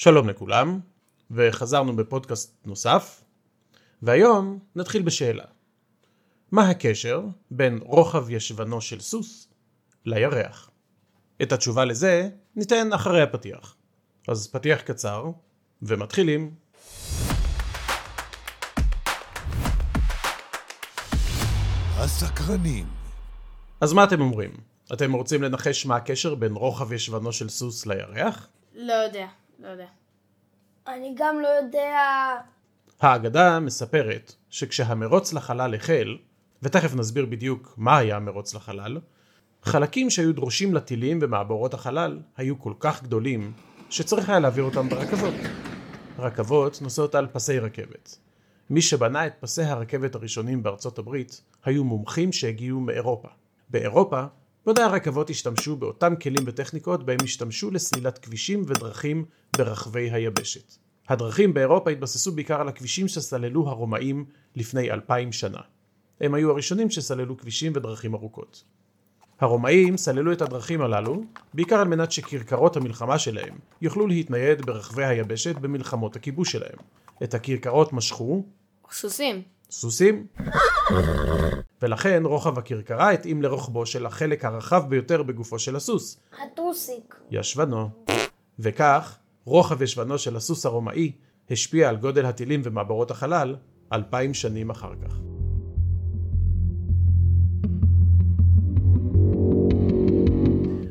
שלום לכולם, וחזרנו בפודקאסט נוסף, והיום נתחיל בשאלה. מה הקשר בין רוחב ישבנו של סוס לירח? את התשובה לזה ניתן אחרי הפתיח. אז פתיח קצר, ומתחילים. הסקרנים. אז מה אתם אומרים? אתם רוצים לנחש מה הקשר בין רוחב ישבנו של סוס לירח? לא יודע, לא יודע. אני גם לא יודע... האגדה מספרת שכשהמרוץ לחלל החל, ותכף נסביר בדיוק מה היה המרוץ לחלל, חלקים שהיו דרושים לטילים ומעבורות החלל היו כל כך גדולים שצריך היה להעביר אותם ברכבות. רכבות נוסעות על פסי רכבת. מי שבנה את פסי הרכבת הראשונים בארצות הברית היו מומחים שהגיעו מאירופה. באירופה בוני הרכבות השתמשו באותם כלים וטכניקות בהם השתמשו לסלילת כבישים ודרכים ברחבי היבשת. הדרכים באירופה התבססו בעיקר על הכבישים שסללו הרומאים לפני אלפיים שנה. הם היו הראשונים שסללו כבישים ודרכים ארוכות. הרומאים סללו את הדרכים הללו בעיקר על מנת שכרכרות המלחמה שלהם יוכלו להתנייד ברחבי היבשת במלחמות הכיבוש שלהם. את הכרכרות משכו סוסים. סוסים ולכן רוחב הכרכרה התאים לרוחבו של החלק הרחב ביותר בגופו של הסוס, הטוסיק. ישבנו. וכך רוחב ישבנו של הסוס הרומאי השפיע על גודל הטילים ומעברות החלל אלפיים שנים אחר כך.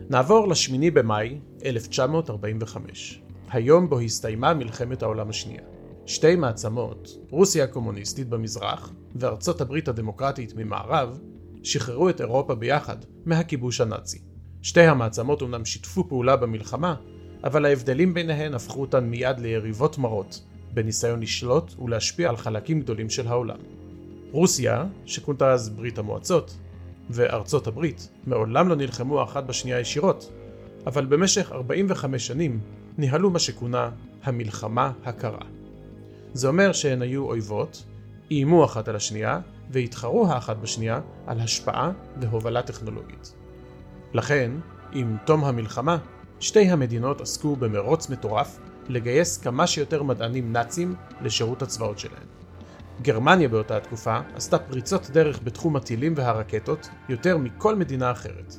נעבור לשמיני במאי 1945, היום בו הסתיימה מלחמת העולם השנייה. שתי מעצמות, רוסיה הקומוניסטית במזרח וארצות הברית הדמוקרטית ממערב, שחררו את אירופה ביחד מהכיבוש הנאצי. שתי המעצמות אומנם שיתפו פעולה במלחמה, אבל ההבדלים ביניהן הפכו אותן מיד ליריבות מרות, בניסיון לשלוט ולהשפיע על חלקים גדולים של העולם. רוסיה, שכונתה אז ברית המועצות, וארצות הברית מעולם לא נלחמו אחת בשנייה ישירות, אבל במשך 45 שנים ניהלו מה שכונה המלחמה הקרה. זה אומר שהן היו אויבות, איימו אחת על השנייה, והתחרו האחת בשנייה על השפעה והובלה טכנולוגית. לכן, עם תום המלחמה, שתי המדינות עסקו במרוץ מטורף לגייס כמה שיותר מדענים נאצים לשירות הצבאות שלהן. גרמניה באותה התקופה עשתה פריצות דרך בתחום הטילים והרקטות יותר מכל מדינה אחרת.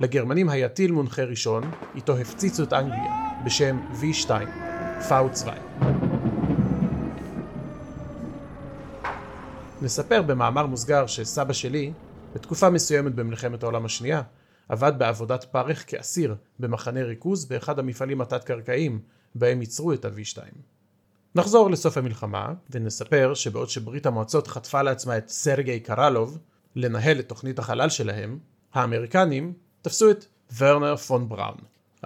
לגרמנים היה טיל מונחה ראשון, איתו הפציצו את אנגליה, בשם V2, פאו 2. נספר במאמר מוסגר שסבא שלי, בתקופה מסוימת במלחמת העולם השנייה, עבד בעבודת פרך כאסיר במחנה ריכוז באחד המפעלים התת-קרקעיים בהם ייצרו את ה-V2. נחזור לסוף המלחמה ונספר שבעוד שברית המועצות חטפה לעצמה את סרגי קרלוב לנהל את תוכנית החלל שלהם, האמריקנים תפסו את ורנר פון בראון,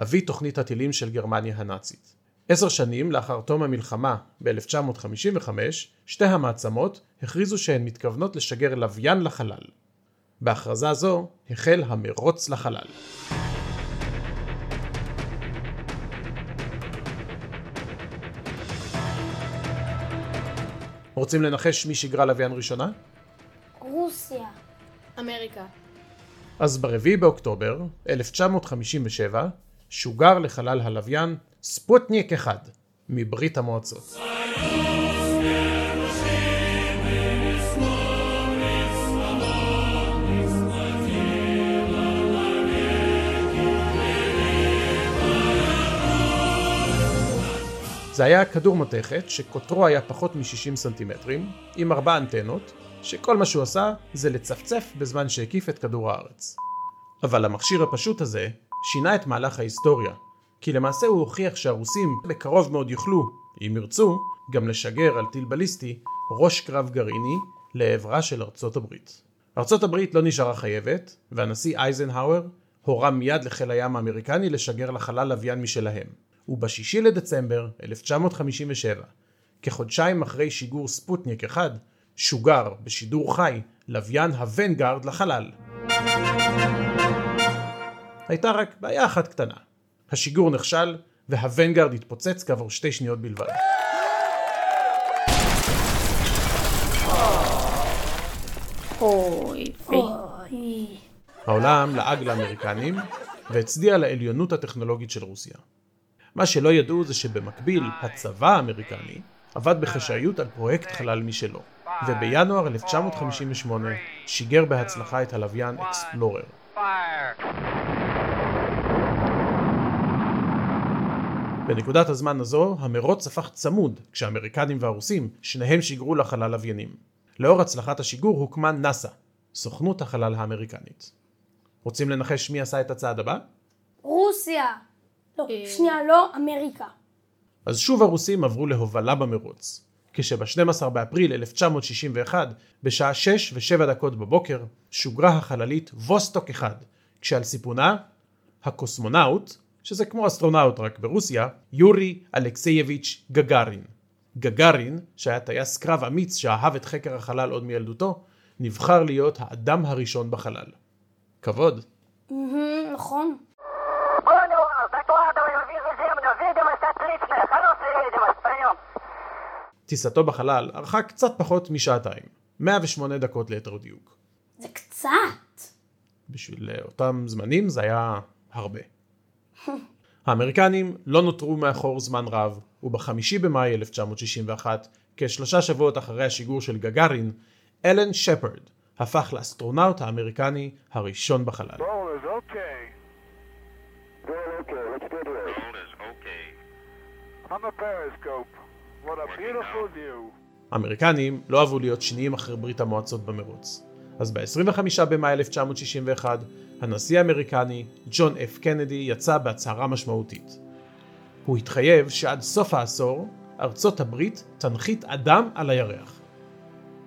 אבי תוכנית הטילים של גרמניה הנאצית. עשר שנים לאחר תום המלחמה ב-1955, שתי המעצמות הכריזו שהן מתכוונות לשגר לוויין לחלל. בהכרזה זו החל המרוץ לחלל. רוצים לנחש מי שיגרה לוויין ראשונה? רוסיה. אמריקה. אז ב-4 באוקטובר 1957 שוגר לחלל הלוויין ספוטניק 1 מברית המועצות. זה היה כדור מתכת שקוטרו היה פחות מ-60 סנטימטרים, עם ארבע אנטנות, שכל מה שהוא עשה זה לצפצף בזמן שהקיף את כדור הארץ. אבל המכשיר הפשוט הזה שינה את מהלך ההיסטוריה, כי למעשה הוא הוכיח שהרוסים בקרוב מאוד יוכלו, אם ירצו, גם לשגר על טיל בליסטי ראש קרב גרעיני לעברה של ארצות הברית. ארצות הברית לא נשארה חייבת, והנשיא אייזנהאואר הורה מיד לחיל הים האמריקני לשגר לחלל לוויין משלהם. ובשישי לדצמבר 1957, כחודשיים אחרי שיגור ספוטניק 1, שוגר בשידור חי לוויין הוונגארד לחלל. הייתה רק בעיה אחת קטנה. השיגור נכשל והוונגארד התפוצץ כעבור שתי שניות בלבד. אוי, אוי. אוי. העולם לעג לאמריקנים והצדיע לעליונות הטכנולוגית של רוסיה. מה שלא ידעו זה שבמקביל, הצבא האמריקני עבד בחשאיות על פרויקט חלל משלו, ובינואר 1958 שיגר בהצלחה את הלוויין אקספלורר. בנקודת הזמן הזו, המרוץ הפך צמוד, כשהאמריקנים והרוסים, שניהם שיגרו לחלל לוויינים. לאור הצלחת השיגור הוקמה נאס"א, סוכנות החלל האמריקנית. רוצים לנחש מי עשה את הצעד הבא? רוסיה. לא, אה. שנייה, לא, אמריקה. אז שוב הרוסים עברו להובלה במרוץ. כשב-12 באפריל 1961, בשעה 6 ו-7 דקות בבוקר, שוגרה החללית ווסטוק 1, כשעל סיפונה הקוסמונאוט, שזה כמו אסטרונאוט רק ברוסיה, יורי אלכסייביץ' גגארין. גגארין, שהיה טייס קרב אמיץ שאהב את חקר החלל עוד מילדותו, נבחר להיות האדם הראשון בחלל. כבוד. נכון. טיסתו בחלל ארכה קצת פחות משעתיים, 108 דקות ליתר דיוק. זה קצת. בשביל אה, אותם זמנים זה היה הרבה. האמריקנים לא נותרו מאחור זמן רב, ובחמישי במאי 1961, כשלושה שבועות אחרי השיגור של גגארין, אלן שפרד הפך לאסטרונאוט האמריקני הראשון בחלל. Okay. Okay, okay. On the periscope. What a beautiful view. האמריקנים לא אהבו להיות שניים אחרי ברית המועצות במרוץ. אז ב-25 במאי 1961, הנשיא האמריקני, ג'ון אף קנדי, יצא בהצהרה משמעותית. הוא התחייב שעד סוף העשור, ארצות הברית תנחית אדם על הירח.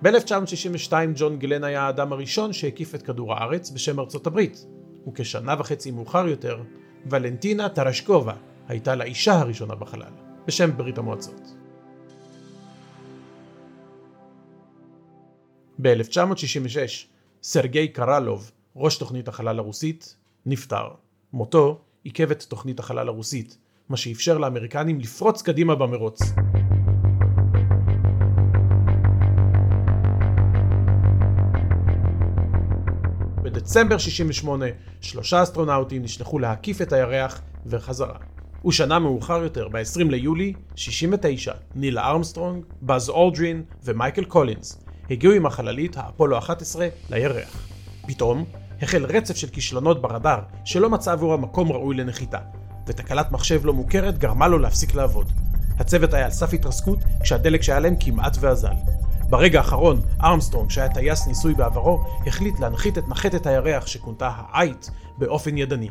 ב-1962 ג'ון גלן היה האדם הראשון שהקיף את כדור הארץ בשם ארצות הברית, וכשנה וחצי מאוחר יותר, ולנטינה טרשקובה הייתה לאישה הראשונה בחלל, בשם ברית המועצות. ב-1966, סרגי קרלוב, ראש תוכנית החלל הרוסית, נפטר. מותו עיכב את תוכנית החלל הרוסית, מה שאפשר לאמריקנים לפרוץ קדימה במרוץ. בדצמבר 68, שלושה אסטרונאוטים נשלחו להקיף את הירח וחזרה. ושנה מאוחר יותר, ב-20 ליולי 69, ניל ארמסטרונג, באז אולדרין ומייקל קולינס הגיעו עם החללית האפולו 11 לירח. פתאום החל רצף של כישלונות ברדאר שלא מצא עבורה מקום ראוי לנחיתה, ותקלת מחשב לא מוכרת גרמה לו להפסיק לעבוד. הצוות היה על סף התרסקות כשהדלק שהיה להם כמעט ואזל. ברגע האחרון, ארמסטרונג, שהיה טייס ניסוי בעברו, החליט להנחית את נחתת הירח שכונתה האייט באופן ידני.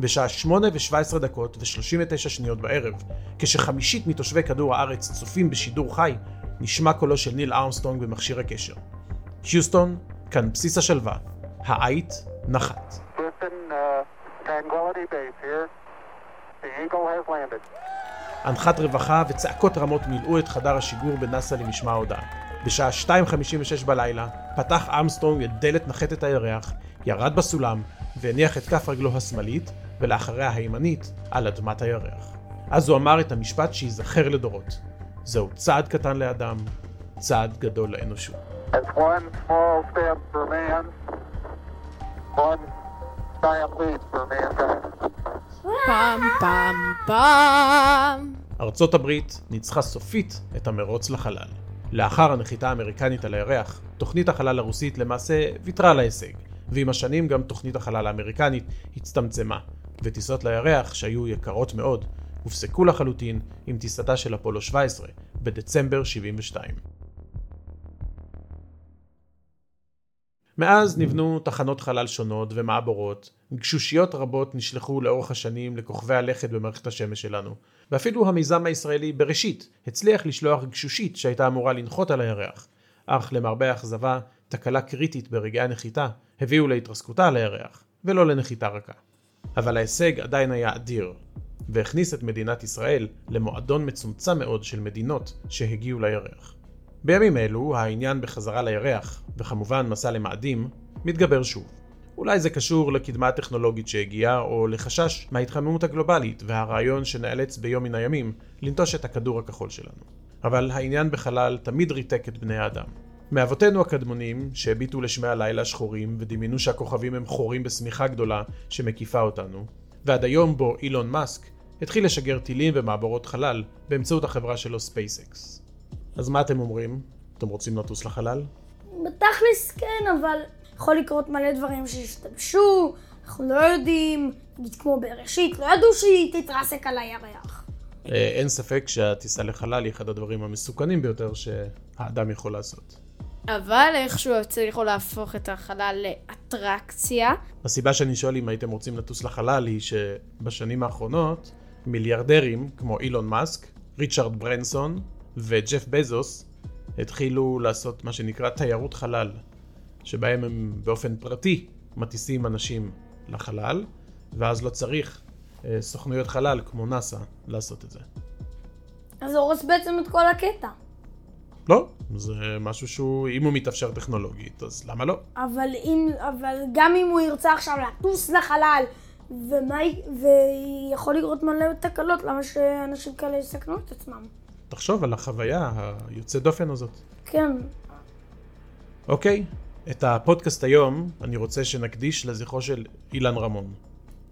בשעה 8 ו-17 דקות ו-39 שניות בערב, כשחמישית מתושבי כדור הארץ צופים בשידור חי, נשמע קולו של ניל ארמסטרונג במכשיר הקשר. היוסטון, כאן בסיס השלווה. האייט נחת. Houston, uh. אנחת רווחה וצעקות רמות מילאו את חדר השיגור בנאס"א למשמע ההודעה. בשעה 2.56 בלילה פתח אמסטרונג את דלת נחתת הירח, ירד בסולם והניח את כף רגלו השמאלית ולאחריה הימנית על אדמת הירח. אז הוא אמר את המשפט שייזכר לדורות. זהו צעד קטן לאדם, צעד גדול לאנושות. That's one small step for man, one giant leap for mankind. פעם פעם פעם. ארצות הברית ניצחה סופית את המרוץ לחלל. לאחר הנחיתה האמריקנית על הירח, תוכנית החלל הרוסית למעשה ויתרה על ההישג, ועם השנים גם תוכנית החלל האמריקנית הצטמצמה, וטיסות לירח, שהיו יקרות מאוד, הופסקו לחלוטין עם טיסתה של אפולו 17 בדצמבר 72. מאז נבנו תחנות חלל שונות ומעבורות, גשושיות רבות נשלחו לאורך השנים לכוכבי הלכת במערכת השמש שלנו, ואפילו המיזם הישראלי בראשית הצליח לשלוח גשושית שהייתה אמורה לנחות על הירח, אך למרבה האכזבה, תקלה קריטית ברגעי הנחיתה הביאו להתרסקותה על הירח, ולא לנחיתה רכה. אבל ההישג עדיין היה אדיר, והכניס את מדינת ישראל למועדון מצומצם מאוד של מדינות שהגיעו לירח. בימים אלו העניין בחזרה לירח, וכמובן מסע למאדים, מתגבר שוב. אולי זה קשור לקדמה הטכנולוגית שהגיעה, או לחשש מההתחממות הגלובלית והרעיון שנאלץ ביום מן הימים לנטוש את הכדור הכחול שלנו. אבל העניין בחלל תמיד ריתק את בני האדם. מאבותינו הקדמונים, שהביטו לשמי הלילה שחורים ודמיינו שהכוכבים הם חורים בשמיכה גדולה שמקיפה אותנו, ועד היום בו אילון מאסק התחיל לשגר טילים ומעבורות חלל באמצעות החברה שלו ספייסקס. אז מה אתם אומרים? אתם רוצים לטוס לחלל? בתכלס כן, אבל יכול לקרות מלא דברים שישתבשו, אנחנו לא יודעים, נגיד כמו בראשית, לא ידעו שהיא תתרסק על הירח. אה, אין ספק שהטיסה לחלל היא אחד הדברים המסוכנים ביותר שהאדם יכול לעשות. אבל איכשהו הצליחו להפוך את החלל לאטרקציה. הסיבה שאני שואל אם הייתם רוצים לטוס לחלל היא שבשנים האחרונות מיליארדרים כמו אילון מאסק, ריצ'רד ברנסון וג'ף בזוס התחילו לעשות מה שנקרא תיירות חלל, שבהם הם באופן פרטי מטיסים אנשים לחלל, ואז לא צריך אה, סוכנויות חלל כמו נאסא לעשות את זה. אז זה הורס בעצם את כל הקטע. לא, זה משהו שהוא, אם הוא מתאפשר טכנולוגית, אז למה לא? אבל, אם, אבל גם אם הוא ירצה עכשיו לטוס לחלל, ומה, ויכול לקרות מלא תקלות, למה שאנשים כאלה יסכנו את עצמם? תחשוב על החוויה היוצאת דופן הזאת. כן, אוקיי, את הפודקאסט היום אני רוצה שנקדיש לזכרו של אילן רמון,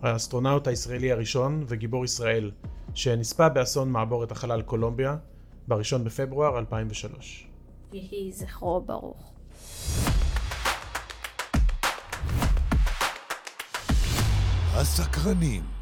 האסטרונאוט הישראלי הראשון וגיבור ישראל, שנספה באסון מעבורת החלל קולומביה ב-1 בפברואר 2003. יהי זכרו ברוך. הסקרנים.